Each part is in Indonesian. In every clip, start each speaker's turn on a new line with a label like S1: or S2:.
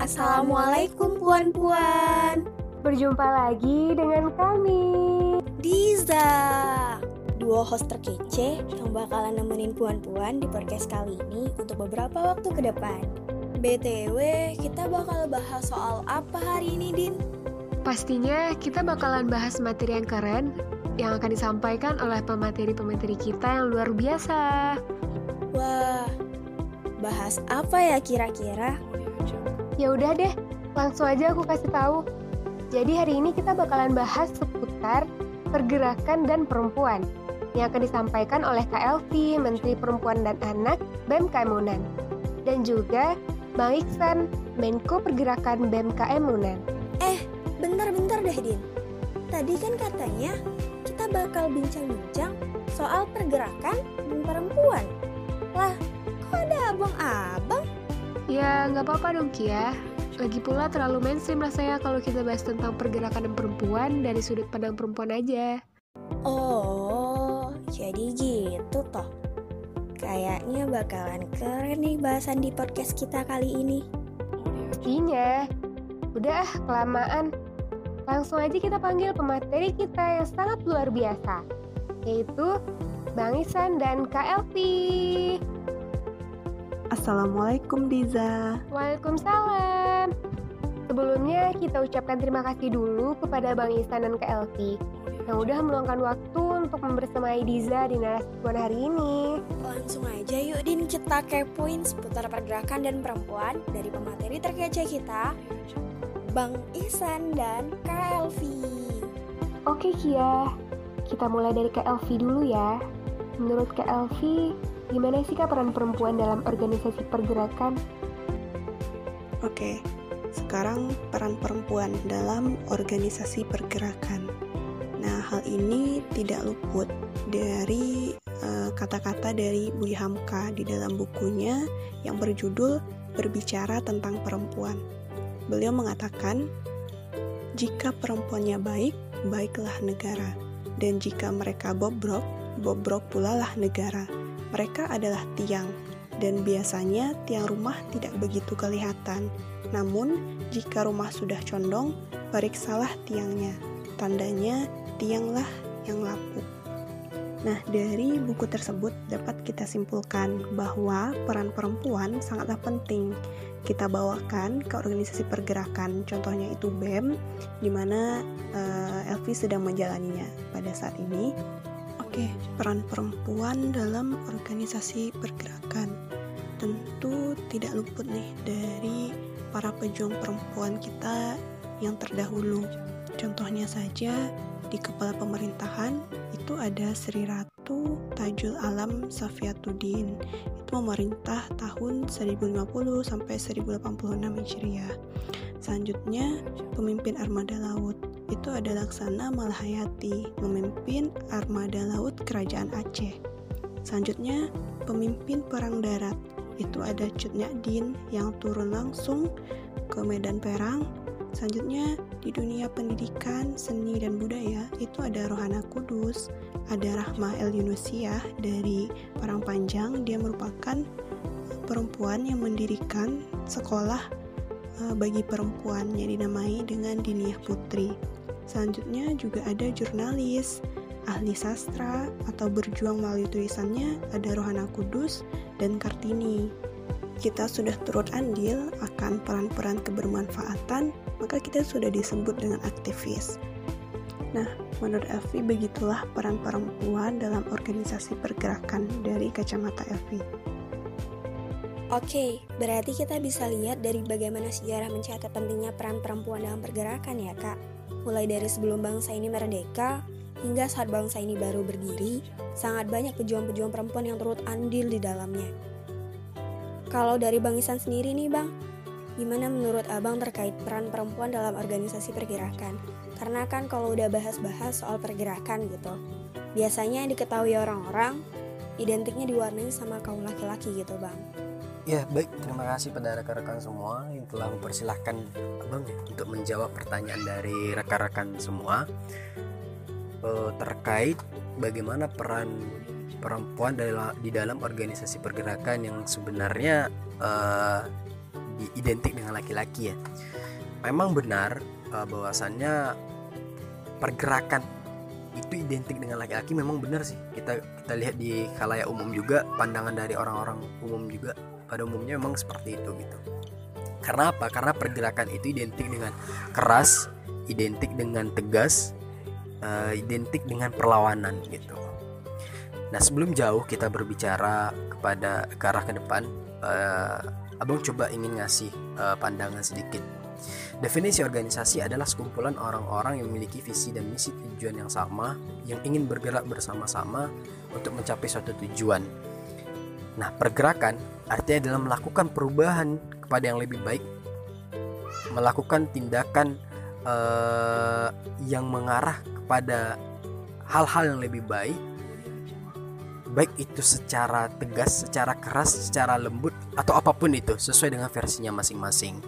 S1: Assalamualaikum puan-puan.
S2: Berjumpa lagi dengan kami.
S1: Diza. Dua host terkece yang bakalan nemenin puan-puan di podcast kali ini untuk beberapa waktu ke depan. BTW, kita bakal bahas soal apa hari ini, Din?
S2: Pastinya kita bakalan bahas materi yang keren yang akan disampaikan oleh pemateri-pemateri kita yang luar biasa.
S1: Wah, bahas apa ya kira-kira?
S2: Ya udah deh, langsung aja aku kasih tahu. Jadi hari ini kita bakalan bahas seputar pergerakan dan perempuan yang akan disampaikan oleh KLV, Menteri Perempuan dan Anak, BEM Unan. Dan juga Bang Iksan, Menko Pergerakan BMKM Unan.
S1: Eh, bentar-bentar deh Din. Tadi kan katanya kita bakal bincang-bincang soal pergerakan dan perempuan. Lah, kok ada abang-abang?
S2: Ya, nggak apa-apa dong Kia. Lagi pula terlalu mainstream rasanya kalau kita bahas tentang pergerakan perempuan dari sudut pandang perempuan aja.
S1: Oh, jadi gitu toh. Kayaknya bakalan keren nih bahasan di podcast kita kali ini.
S2: Pastinya. Udah, kelamaan. Langsung aja kita panggil pemateri kita yang sangat luar biasa, yaitu Bang Isan dan Kak Elvi.
S3: Assalamualaikum Diza.
S2: Waalaikumsalam. Sebelumnya kita ucapkan terima kasih dulu kepada Bang Isan dan Elvi yang udah meluangkan waktu untuk membersamai Diza di narasi hari ini.
S1: Langsung aja yuk Din kita kepoin seputar pergerakan dan perempuan dari pemateri terkece kita, Bang Isan dan Elvi.
S2: Oke Kia, kita mulai dari Elvi dulu ya. Menurut Elvi, Gimana sih Kak peran perempuan dalam organisasi pergerakan?
S3: Oke, sekarang peran perempuan dalam organisasi pergerakan. Nah, hal ini tidak luput dari eh, kata-kata uh, dari Budi Hamka di dalam bukunya yang berjudul Berbicara tentang Perempuan. Beliau mengatakan, jika perempuannya baik, baiklah negara. Dan jika mereka bobrok, bobrok pula lah negara. Mereka adalah tiang, dan biasanya tiang rumah tidak begitu kelihatan. Namun, jika rumah sudah condong, periksalah tiangnya. Tandanya tianglah yang lapuk. Nah, dari buku tersebut dapat kita simpulkan bahwa peran perempuan sangatlah penting kita bawakan ke organisasi pergerakan. Contohnya itu BEM, di mana uh, Elvi sedang menjalaninya pada saat ini. Oke, peran perempuan dalam organisasi pergerakan tentu tidak luput nih dari para pejuang perempuan kita yang terdahulu. Contohnya saja di kepala pemerintahan itu ada Sri Ratu Tajul Alam Safiatuddin. Itu memerintah tahun 1050 sampai 1086 Hijriah. Selanjutnya, pemimpin armada laut itu ada Laksana Malahayati memimpin armada laut kerajaan Aceh. Selanjutnya, pemimpin perang darat itu ada Cut Din yang turun langsung ke medan perang. Selanjutnya, di dunia pendidikan, seni, dan budaya itu ada Rohana Kudus, ada Rahma El Yunusiah dari Parang Panjang. Dia merupakan perempuan yang mendirikan sekolah eh, bagi perempuan yang dinamai dengan Diniah Putri. Selanjutnya juga ada jurnalis, ahli sastra, atau berjuang melalui tulisannya ada Rohana Kudus dan Kartini. Kita sudah turut andil akan peran-peran kebermanfaatan, maka kita sudah disebut dengan aktivis. Nah, menurut Elvi begitulah peran perempuan dalam organisasi pergerakan dari kacamata Elvi.
S1: Oke, berarti kita bisa lihat dari bagaimana sejarah mencatat pentingnya peran perempuan dalam pergerakan ya, Kak mulai dari sebelum bangsa ini merdeka hingga saat bangsa ini baru berdiri, sangat banyak pejuang-pejuang perempuan yang turut andil di dalamnya. Kalau dari Bang Isan sendiri nih Bang, gimana menurut Abang terkait peran perempuan dalam organisasi pergerakan? Karena kan kalau udah bahas-bahas soal pergerakan gitu, biasanya yang diketahui orang-orang identiknya diwarnai sama kaum laki-laki gitu Bang.
S4: Ya baik, terima kasih pada rekan-rekan semua yang telah mempersilahkan Abang ya, untuk menjawab pertanyaan dari rekan-rekan semua uh, terkait bagaimana peran perempuan di dalam organisasi pergerakan yang sebenarnya uh, identik dengan laki-laki ya. Memang benar uh, bahwasannya pergerakan itu identik dengan laki-laki memang benar sih. Kita kita lihat di khalayak umum juga pandangan dari orang-orang umum juga pada umumnya memang seperti itu gitu. Karena apa? Karena pergerakan itu identik dengan keras identik dengan tegas uh, identik dengan perlawanan gitu. Nah sebelum jauh kita berbicara kepada ke arah ke depan uh, abang coba ingin ngasih uh, pandangan sedikit. Definisi organisasi adalah sekumpulan orang-orang yang memiliki visi dan misi tujuan yang sama, yang ingin bergerak bersama-sama untuk mencapai suatu tujuan. Nah, pergerakan artinya adalah melakukan perubahan kepada yang lebih baik, melakukan tindakan uh, yang mengarah kepada hal-hal yang lebih baik, baik itu secara tegas, secara keras, secara lembut, atau apa pun itu, sesuai dengan versinya masing-masing.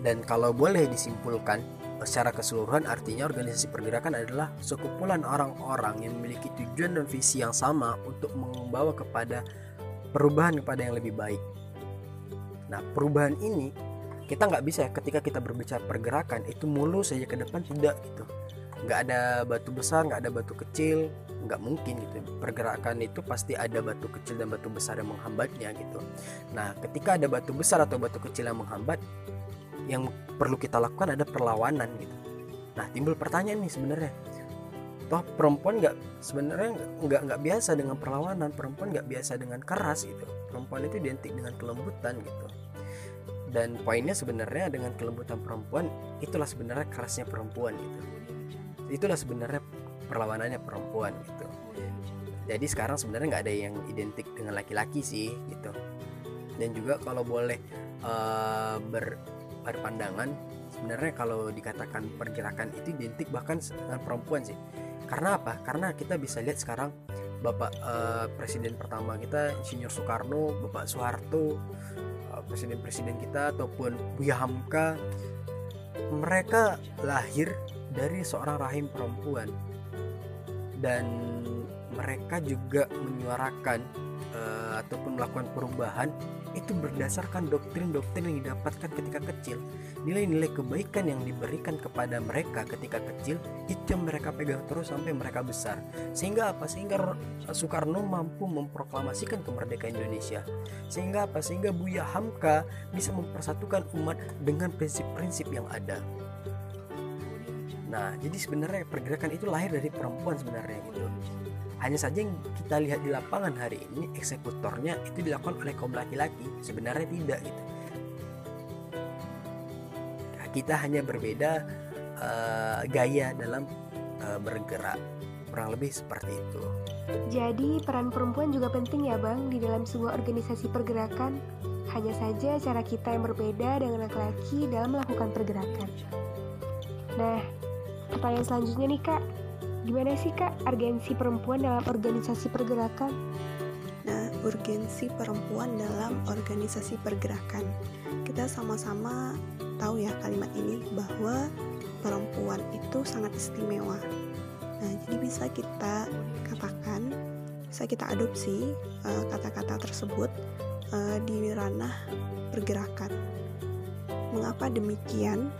S4: Dan kalau boleh disimpulkan secara keseluruhan artinya organisasi pergerakan adalah sekumpulan orang-orang yang memiliki tujuan dan visi yang sama untuk membawa kepada perubahan kepada yang lebih baik. Nah, perubahan ini kita nggak bisa ketika kita berbicara pergerakan itu mulus saja ke depan tidak gitu. Nggak ada batu besar, nggak ada batu kecil, nggak mungkin gitu. Pergerakan itu pasti ada batu kecil dan batu besar yang menghambatnya gitu. Nah, ketika ada batu besar atau batu kecil yang menghambat, yang perlu kita lakukan ada perlawanan gitu. Nah timbul pertanyaan nih sebenarnya. Toh perempuan nggak sebenarnya nggak nggak biasa dengan perlawanan perempuan nggak biasa dengan keras gitu. Perempuan itu identik dengan kelembutan gitu. Dan poinnya sebenarnya dengan kelembutan perempuan itulah sebenarnya kerasnya perempuan gitu. Itulah sebenarnya perlawanannya perempuan gitu. Jadi sekarang sebenarnya nggak ada yang identik dengan laki-laki sih gitu. Dan juga kalau boleh uh, ber pandangan sebenarnya kalau dikatakan pergerakan itu identik bahkan dengan perempuan sih. Karena apa? Karena kita bisa lihat sekarang bapak uh, presiden pertama kita Insinyur Soekarno bapak Soeharto uh, presiden-presiden kita ataupun Buya Hamka mereka lahir dari seorang rahim perempuan. Dan mereka juga menyuarakan uh, ataupun melakukan perubahan itu berdasarkan doktrin-doktrin yang didapatkan ketika kecil. Nilai-nilai kebaikan yang diberikan kepada mereka ketika kecil itu yang mereka pegang terus sampai mereka besar. Sehingga apa? Sehingga Soekarno mampu memproklamasikan kemerdekaan Indonesia. Sehingga apa? Sehingga Buya Hamka bisa mempersatukan umat dengan prinsip-prinsip yang ada. Nah jadi sebenarnya pergerakan itu lahir dari perempuan sebenarnya gitu hanya saja yang kita lihat di lapangan hari ini eksekutornya itu dilakukan oleh kaum laki-laki, sebenarnya tidak gitu. Nah, kita hanya berbeda uh, gaya dalam uh, bergerak, kurang lebih seperti itu.
S2: Jadi peran perempuan juga penting ya bang di dalam sebuah organisasi pergerakan. Hanya saja cara kita yang berbeda dengan laki-laki dalam melakukan pergerakan. Nah, pertanyaan selanjutnya nih kak, Gimana sih Kak urgensi perempuan dalam organisasi pergerakan?
S3: Nah, urgensi perempuan dalam organisasi pergerakan. Kita sama-sama tahu ya kalimat ini bahwa perempuan itu sangat istimewa. Nah, jadi bisa kita katakan, bisa kita adopsi eh, kata-kata uh, tersebut uh, di ranah pergerakan. Mengapa demikian?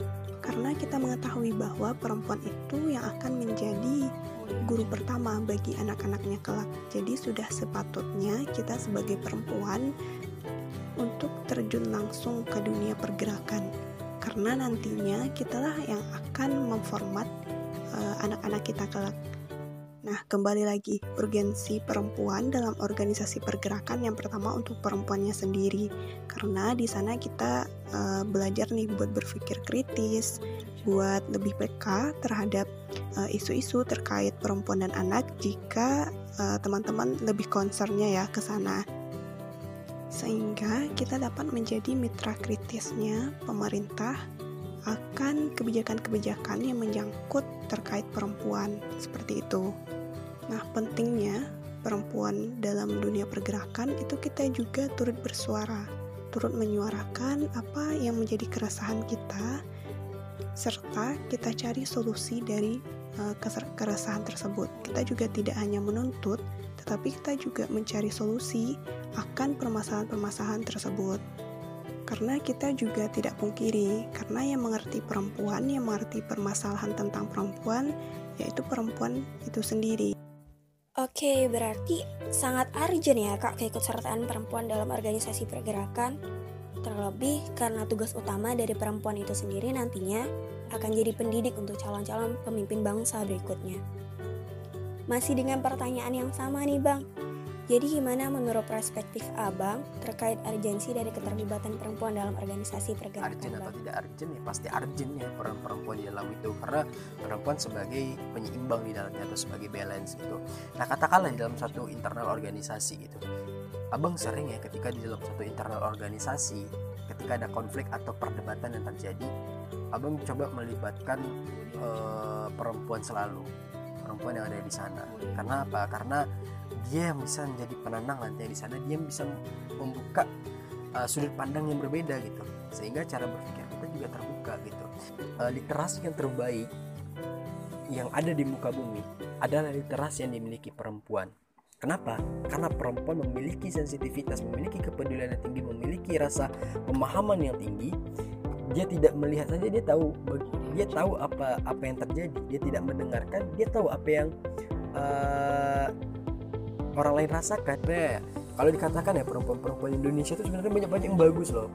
S3: Karena kita mengetahui bahwa perempuan itu yang akan menjadi guru pertama bagi anak-anaknya kelak. Jadi sudah sepatutnya kita sebagai perempuan untuk terjun langsung ke dunia pergerakan. Karena nantinya kitalah yang akan memformat uh, anak-anak kita kelak. Nah, kembali lagi, urgensi perempuan dalam organisasi pergerakan yang pertama untuk perempuannya sendiri. Karena di sana kita uh, belajar nih buat berpikir kritis, buat lebih peka terhadap eh, isu-isu uh, terkait perempuan dan anak jika uh, teman-teman lebih concernnya ya ke sana. Sehingga kita dapat menjadi mitra kritisnya pemerintah akan kebijakan-kebijakan yang menyangkut terkait perempuan seperti itu. Nah, pentingnya perempuan dalam dunia pergerakan itu kita juga turut bersuara, turut menyuarakan apa yang menjadi keresahan kita serta kita cari solusi dari uh, keresahan tersebut. Kita juga tidak hanya menuntut, tetapi kita juga mencari solusi akan permasalahan-permasalahan tersebut. Karena kita juga tidak pungkiri, karena yang mengerti perempuan, yang mengerti permasalahan tentang perempuan, yaitu perempuan itu sendiri.
S1: Oke, berarti sangat urgent ya kak keikutsertaan perempuan dalam organisasi pergerakan. Terlebih karena tugas utama dari perempuan itu sendiri nantinya akan jadi pendidik untuk calon-calon pemimpin bangsa berikutnya. Masih dengan pertanyaan yang sama nih bang, jadi gimana menurut perspektif abang terkait urgensi dari keterlibatan perempuan dalam organisasi pergerakan?
S4: Arjen atau tidak arjen ya pasti arjen ya peran perempuan di dalam itu karena perempuan sebagai penyeimbang di dalamnya atau sebagai balance gitu. Nah katakanlah di dalam satu internal organisasi gitu, abang sering ya ketika di dalam satu internal organisasi ketika ada konflik atau perdebatan yang terjadi, abang coba melibatkan uh, perempuan selalu perempuan yang ada di sana. Karena apa? Karena dia yang bisa menjadi penenang nanti di sana dia bisa membuka uh, sudut pandang yang berbeda gitu sehingga cara berpikir kita juga terbuka gitu uh, literasi yang terbaik yang ada di muka bumi adalah literasi yang dimiliki perempuan Kenapa? Karena perempuan memiliki sensitivitas, memiliki kepedulian yang tinggi, memiliki rasa pemahaman yang tinggi. Dia tidak melihat saja, dia tahu, dia tahu apa apa yang terjadi. Dia tidak mendengarkan, dia tahu apa yang uh, orang lain rasakan. Nah kalau dikatakan ya perempuan-perempuan Indonesia itu sebenarnya banyak-banyak yang bagus loh.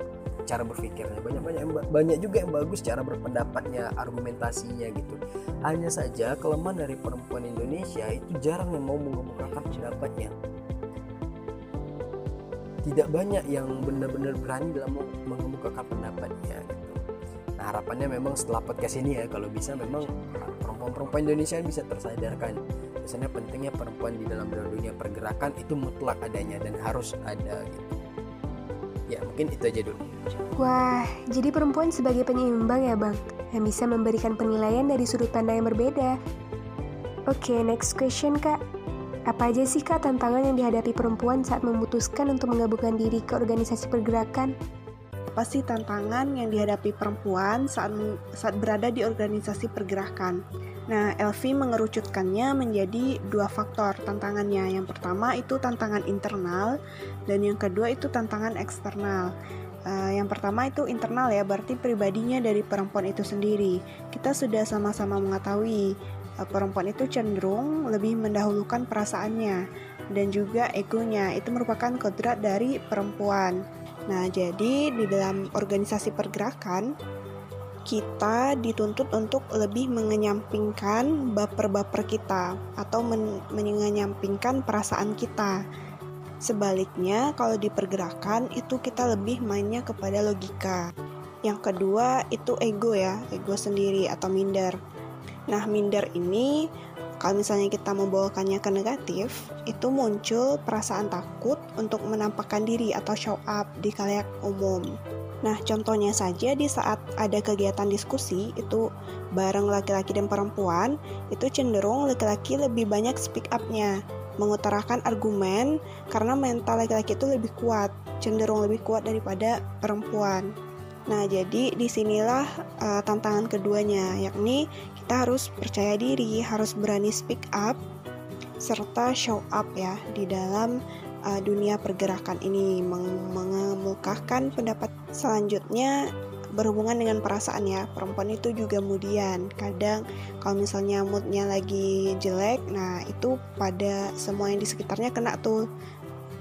S4: Cara berpikirnya banyak-banyak banyak juga yang bagus cara berpendapatnya argumentasinya gitu. Hanya saja kelemahan dari perempuan Indonesia itu jarang yang mau mengemukakan pendapatnya. Tidak banyak yang benar-benar berani dalam mengemukakan pendapatnya gitu. Nah harapannya memang setelah podcast ini ya kalau bisa memang perempuan-perempuan Indonesia bisa tersadarkan misalnya pentingnya perempuan di dalam dunia pergerakan itu mutlak adanya dan harus ada gitu. Ya mungkin itu aja dulu.
S2: Wah jadi perempuan sebagai penyeimbang ya bang? Yang bisa memberikan penilaian dari sudut pandang yang berbeda. Oke okay, next question kak. Apa aja sih kak tantangan yang dihadapi perempuan saat memutuskan untuk menggabungkan diri ke organisasi pergerakan?
S3: Apa sih tantangan yang dihadapi perempuan saat saat berada di organisasi pergerakan? Nah, Elvi mengerucutkannya menjadi dua faktor tantangannya. Yang pertama itu tantangan internal dan yang kedua itu tantangan eksternal. Uh, yang pertama itu internal ya, berarti pribadinya dari perempuan itu sendiri. Kita sudah sama-sama mengetahui uh, perempuan itu cenderung lebih mendahulukan perasaannya dan juga egonya. Itu merupakan kodrat dari perempuan. Nah, jadi di dalam organisasi pergerakan kita dituntut untuk lebih mengenyampingkan baper-baper kita atau men mengenyampingkan perasaan kita. Sebaliknya, kalau di pergerakan itu kita lebih mainnya kepada logika. Yang kedua itu ego ya, ego sendiri atau minder. Nah, minder ini kalau misalnya kita membawakannya ke negatif, itu muncul perasaan takut untuk menampakkan diri atau show up di kalayak umum. Nah, contohnya saja di saat ada kegiatan diskusi itu bareng laki-laki dan perempuan, itu cenderung laki-laki lebih banyak speak up-nya, mengutarakan argumen karena mental laki-laki itu lebih kuat, cenderung lebih kuat daripada perempuan. Nah, jadi di sinilah uh, tantangan keduanya, yakni kita harus percaya diri, harus berani speak up, serta show up ya di dalam uh, dunia pergerakan ini, meng mengemukakan pendapat selanjutnya berhubungan dengan perasaan ya perempuan itu juga kemudian kadang kalau misalnya moodnya lagi jelek nah itu pada semua yang di sekitarnya kena tuh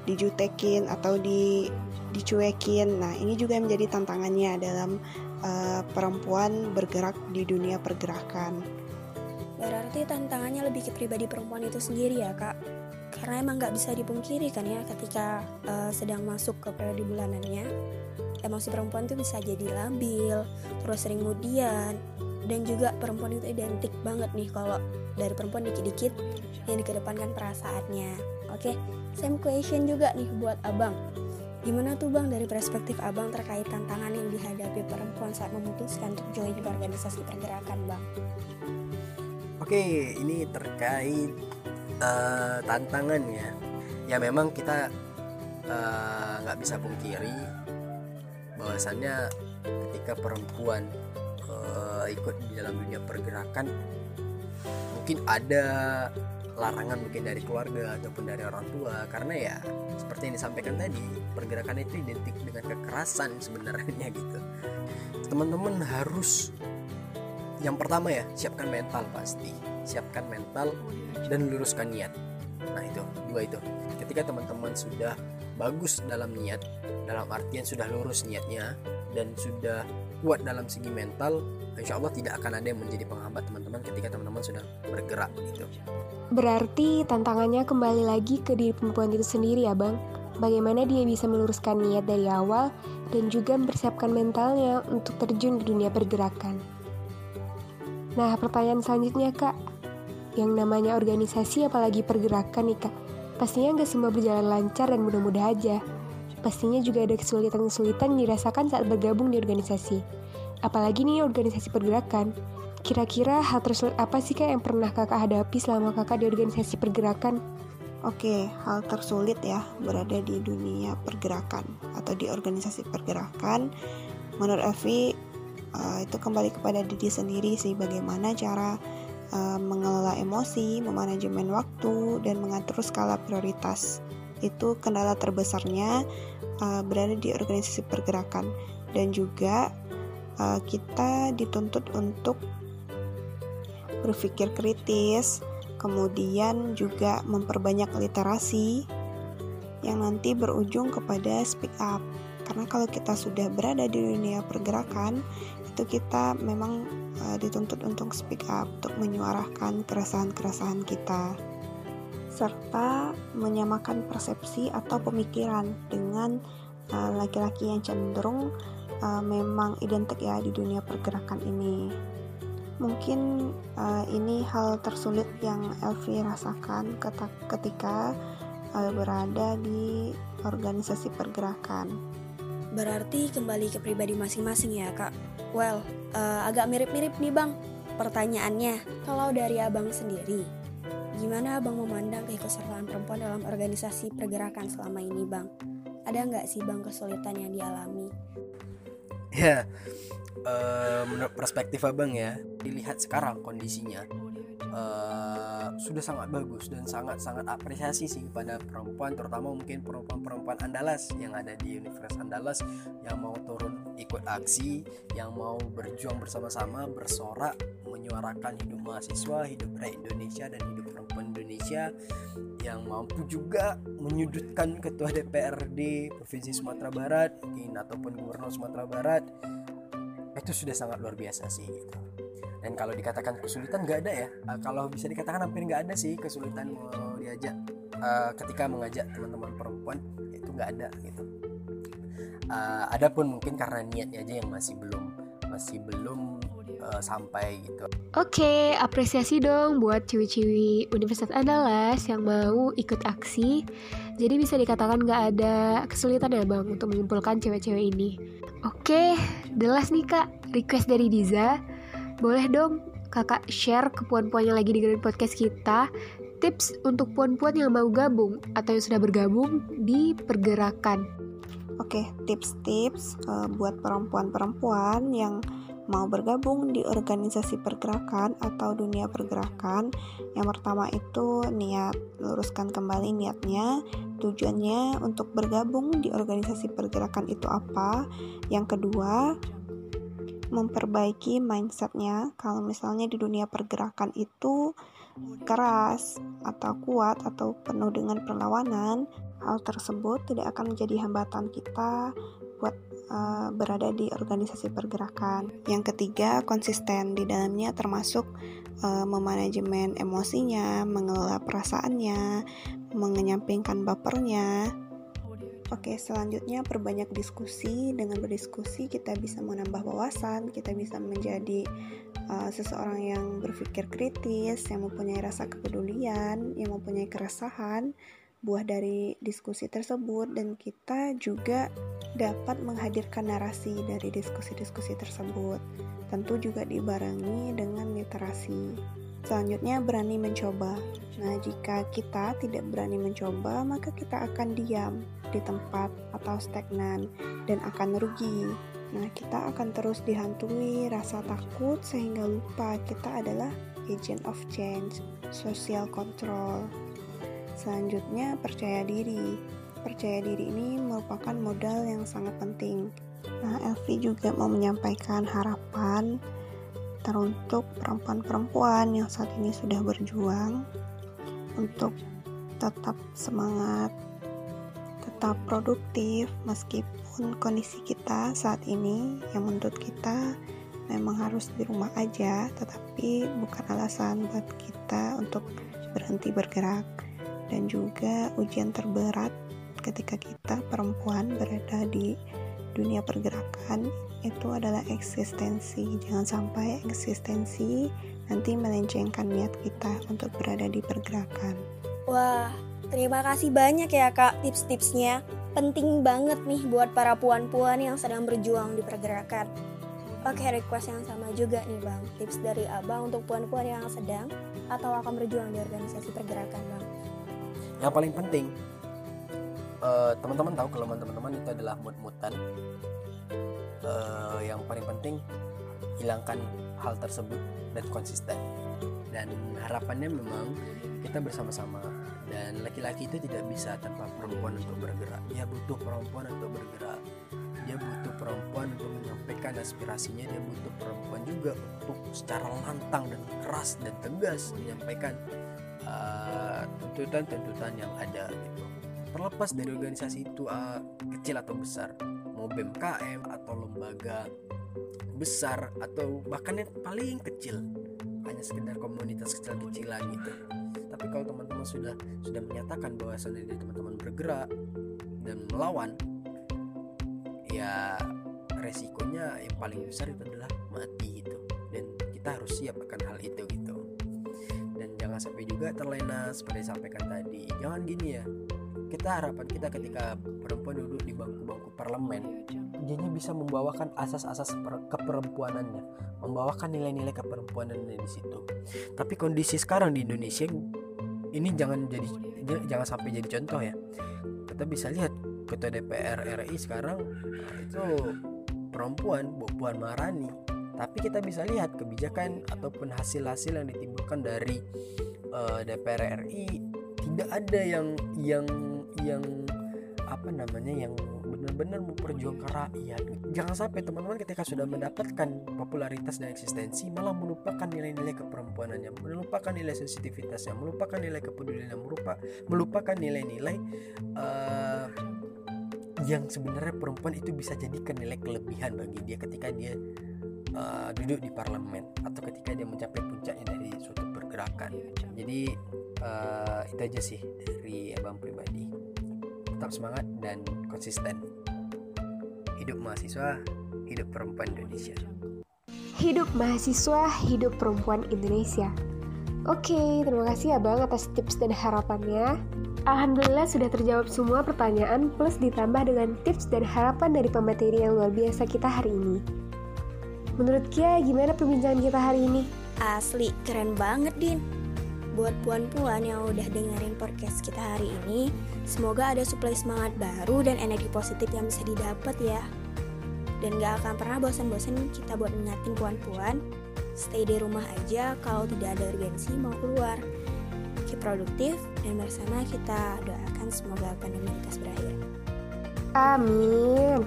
S3: dijutekin atau di dicuekin. Nah, ini juga menjadi tantangannya dalam uh, perempuan bergerak di dunia pergerakan.
S1: Berarti tantangannya lebih ke pribadi perempuan itu sendiri ya, Kak. Karena emang nggak bisa dipungkiri kan ya ketika uh, sedang masuk ke periode bulanannya, emosi perempuan itu bisa jadi labil, terus sering kemudian, dan juga perempuan itu identik banget nih kalau dari perempuan dikit-dikit yang dikedepankan perasaannya. Oke, same question juga nih buat abang Gimana tuh bang dari perspektif abang terkait tantangan yang dihadapi perempuan saat memutuskan untuk join ke organisasi pergerakan bang?
S4: Oke, ini terkait uh, tantangannya. Ya memang kita eh, nggak uh, bisa pungkiri bahwasannya ketika perempuan uh, ikut di dalam dunia pergerakan mungkin ada larangan mungkin dari keluarga ataupun dari orang tua. Karena ya seperti yang disampaikan tadi pergerakan itu identik dengan kekerasan sebenarnya gitu. Teman-teman harus yang pertama ya siapkan mental pasti. Siapkan mental dan luruskan niat. Nah itu dua itu. Ketika teman-teman sudah bagus dalam niat dalam artian sudah lurus niatnya dan sudah kuat dalam segi mental insya Allah tidak akan ada yang menjadi penghambat teman-teman ketika teman-teman sudah bergerak gitu.
S2: Berarti tantangannya kembali lagi ke diri perempuan itu sendiri ya bang? Bagaimana dia bisa meluruskan niat dari awal dan juga mempersiapkan mentalnya untuk terjun ke dunia pergerakan? Nah pertanyaan selanjutnya kak. Yang namanya organisasi apalagi pergerakan nih kak Pastinya nggak semua berjalan lancar dan mudah-mudah aja Pastinya juga ada kesulitan-kesulitan dirasakan saat bergabung di organisasi Apalagi nih organisasi pergerakan Kira-kira hal tersulit apa sih kak yang pernah kakak hadapi selama kakak di organisasi pergerakan?
S3: Oke, hal tersulit ya berada di dunia pergerakan atau di organisasi pergerakan. Menurut Evi, uh, itu kembali kepada diri sendiri sih bagaimana cara uh, mengelola emosi, memanajemen waktu, dan mengatur skala prioritas. Itu kendala terbesarnya uh, berada di organisasi pergerakan dan juga uh, kita dituntut untuk berpikir kritis, kemudian juga memperbanyak literasi yang nanti berujung kepada speak up. Karena kalau kita sudah berada di dunia pergerakan, itu kita memang uh, dituntut untuk speak up, untuk menyuarakan keresahan-keresahan kita serta menyamakan persepsi atau pemikiran dengan eh, laki-laki uh, yang cenderung uh, memang identik ya di dunia pergerakan ini mungkin uh, ini hal tersulit yang Elvi rasakan ketika uh, berada di organisasi pergerakan.
S1: Berarti kembali ke pribadi masing-masing ya kak. Well, uh, agak mirip-mirip nih bang. Pertanyaannya, kalau dari abang sendiri, gimana abang memandang keikutsertaan perempuan dalam organisasi pergerakan selama ini bang? Ada nggak sih bang kesulitan yang dialami?
S4: Ya, uh, menurut perspektif abang ya dilihat sekarang kondisinya uh, sudah sangat bagus dan sangat sangat apresiasi sih kepada perempuan terutama mungkin perempuan-perempuan Andalas yang ada di Universitas Andalas yang mau turun ikut aksi yang mau berjuang bersama-sama bersorak menyuarakan hidup mahasiswa hidup rakyat Indonesia dan hidup perempuan Indonesia yang mampu juga menyudutkan ketua DPRD Provinsi Sumatera Barat in ataupun Gubernur Sumatera Barat. Itu sudah sangat luar biasa sih gitu dan kalau dikatakan kesulitan nggak ada ya uh, kalau bisa dikatakan hampir nggak ada sih kesulitan mau diajak uh, ketika mengajak teman-teman perempuan itu nggak ada gitu uh, ada pun mungkin karena niatnya aja yang masih belum masih belum uh, sampai gitu.
S2: Oke, okay, apresiasi dong buat ciwi-ciwi Universitas Andalas yang mau ikut aksi. Jadi bisa dikatakan nggak ada kesulitan ya bang untuk mengumpulkan cewek-cewek ini. Oke, jelas nih kak, request dari Diza. Boleh dong kakak share ke puan-puan yang lagi dengerin podcast kita tips untuk puan-puan yang mau gabung atau yang sudah bergabung di pergerakan.
S3: Oke, tips-tips uh, buat perempuan-perempuan yang mau bergabung di organisasi pergerakan atau dunia pergerakan. Yang pertama itu niat, luruskan kembali niatnya, tujuannya untuk bergabung di organisasi pergerakan itu apa. Yang kedua, memperbaiki mindsetnya. Kalau misalnya di dunia pergerakan itu keras atau kuat atau penuh dengan perlawanan, hal tersebut tidak akan menjadi hambatan kita buat uh, berada di organisasi pergerakan. Yang ketiga, konsisten di dalamnya termasuk uh, memanajemen emosinya, mengelola perasaannya, mengenyampingkan bapernya. Oke, selanjutnya perbanyak diskusi. Dengan berdiskusi kita bisa menambah wawasan, kita bisa menjadi uh, seseorang yang berpikir kritis, yang mempunyai rasa kepedulian, yang mempunyai keresahan, buah dari diskusi tersebut dan kita juga dapat menghadirkan narasi dari diskusi-diskusi tersebut. Tentu juga dibarengi dengan literasi. Selanjutnya berani mencoba. Nah, jika kita tidak berani mencoba, maka kita akan diam di tempat atau stagnan dan akan rugi. Nah, kita akan terus dihantui rasa takut sehingga lupa kita adalah agent of change, social control. Selanjutnya, percaya diri. Percaya diri ini merupakan modal yang sangat penting. Nah, Elvi juga mau menyampaikan harapan teruntuk perempuan-perempuan yang saat ini sudah berjuang untuk tetap semangat, tetap produktif meskipun kondisi kita saat ini yang menuntut kita memang harus di rumah aja, tetapi bukan alasan buat kita untuk berhenti bergerak. Dan juga ujian terberat ketika kita perempuan berada di dunia pergerakan itu adalah eksistensi. Jangan sampai eksistensi nanti melencengkan niat kita untuk berada di pergerakan.
S1: Wah, terima kasih banyak ya Kak tips-tipsnya. Penting banget nih buat para puan-puan yang sedang berjuang di pergerakan. Oke, request yang sama juga nih Bang. Tips dari Abang untuk puan-puan yang sedang atau akan berjuang di organisasi pergerakan Bang.
S4: Yang paling penting, uh, teman-teman tahu kelemahan teman-teman itu adalah mood-moodan. Uh, yang paling penting, hilangkan hal tersebut dan konsisten. Dan harapannya memang kita bersama-sama dan laki-laki itu tidak bisa tanpa perempuan untuk bergerak. Dia butuh perempuan untuk bergerak. Dia butuh perempuan untuk menyampaikan aspirasinya. Dia butuh perempuan juga untuk secara lantang dan keras dan tegas menyampaikan uh, tuntutan-tuntutan uh, yang ada gitu. Terlepas dari organisasi itu uh, kecil atau besar, mau BMKM atau lembaga besar atau bahkan yang paling kecil hanya sekedar komunitas kecil-kecilan gitu. Tapi kalau teman-teman sudah sudah menyatakan bahwa dari teman-teman bergerak dan melawan ya resikonya yang paling besar itu adalah mati gitu. Dan kita harus siap akan hal itu gitu. Dan jangan sampai juga terlena seperti sampaikan tadi. Jangan gini ya kita harapan kita ketika perempuan duduk di bangku-bangku parlemen dianya bisa membawakan asas-asas keperempuanannya membawakan nilai-nilai keperempuanannya di situ. Tapi kondisi sekarang di Indonesia ini jangan jadi jangan sampai jadi contoh ya. Kita bisa lihat ketua DPR RI sekarang itu perempuan Bu Puan Marani. Tapi kita bisa lihat kebijakan ataupun hasil-hasil yang ditimbulkan dari uh, eh, DPR RI tidak ada yang yang yang apa namanya yang benar-benar memperjuangkan rakyat. Jangan sampai teman-teman ketika sudah mendapatkan popularitas dan eksistensi malah melupakan nilai-nilai keperempuanannya melupakan nilai sensitivitasnya melupakan nilai kepeduliannya melupa, melupakan nilai-nilai uh, yang sebenarnya perempuan itu bisa jadikan nilai kelebihan bagi dia ketika dia uh, duduk di parlemen atau ketika dia mencapai puncaknya dari suatu pergerakan. Jadi uh, itu aja sih dari abang pribadi tetap semangat dan konsisten hidup mahasiswa hidup perempuan Indonesia
S2: hidup mahasiswa hidup perempuan Indonesia Oke, terima kasih ya Bang atas tips dan harapannya. Alhamdulillah sudah terjawab semua pertanyaan plus ditambah dengan tips dan harapan dari pemateri yang luar biasa kita hari ini. Menurut Kia, gimana perbincangan kita hari ini?
S1: Asli, keren banget, Din. Buat puan-puan yang udah dengerin podcast kita hari ini, semoga ada suplai semangat baru dan energi positif yang bisa didapat ya. Dan gak akan pernah bosan-bosan kita buat mengingatin puan-puan, stay di rumah aja kalau tidak ada urgensi mau keluar. Keep produktif dan bersama kita doakan semoga pandemi lekas berakhir.
S2: Amin.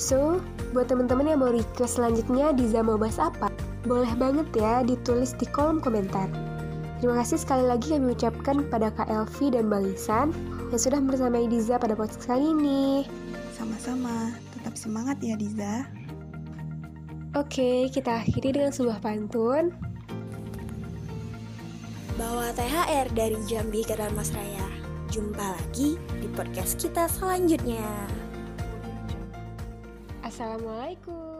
S2: So, buat teman-teman yang mau request selanjutnya Diza mau bahas apa? Boleh banget ya ditulis di kolom komentar. Terima kasih sekali lagi kami ucapkan kepada Kak Elvi dan Bang Isan yang sudah bersama Diza pada podcast kali ini.
S3: Sama-sama, tetap semangat ya Diza.
S2: Oke, kita akhiri dengan sebuah pantun.
S1: Bawa THR dari Jambi ke Mas Raya. Jumpa lagi di podcast kita selanjutnya.
S2: Assalamualaikum.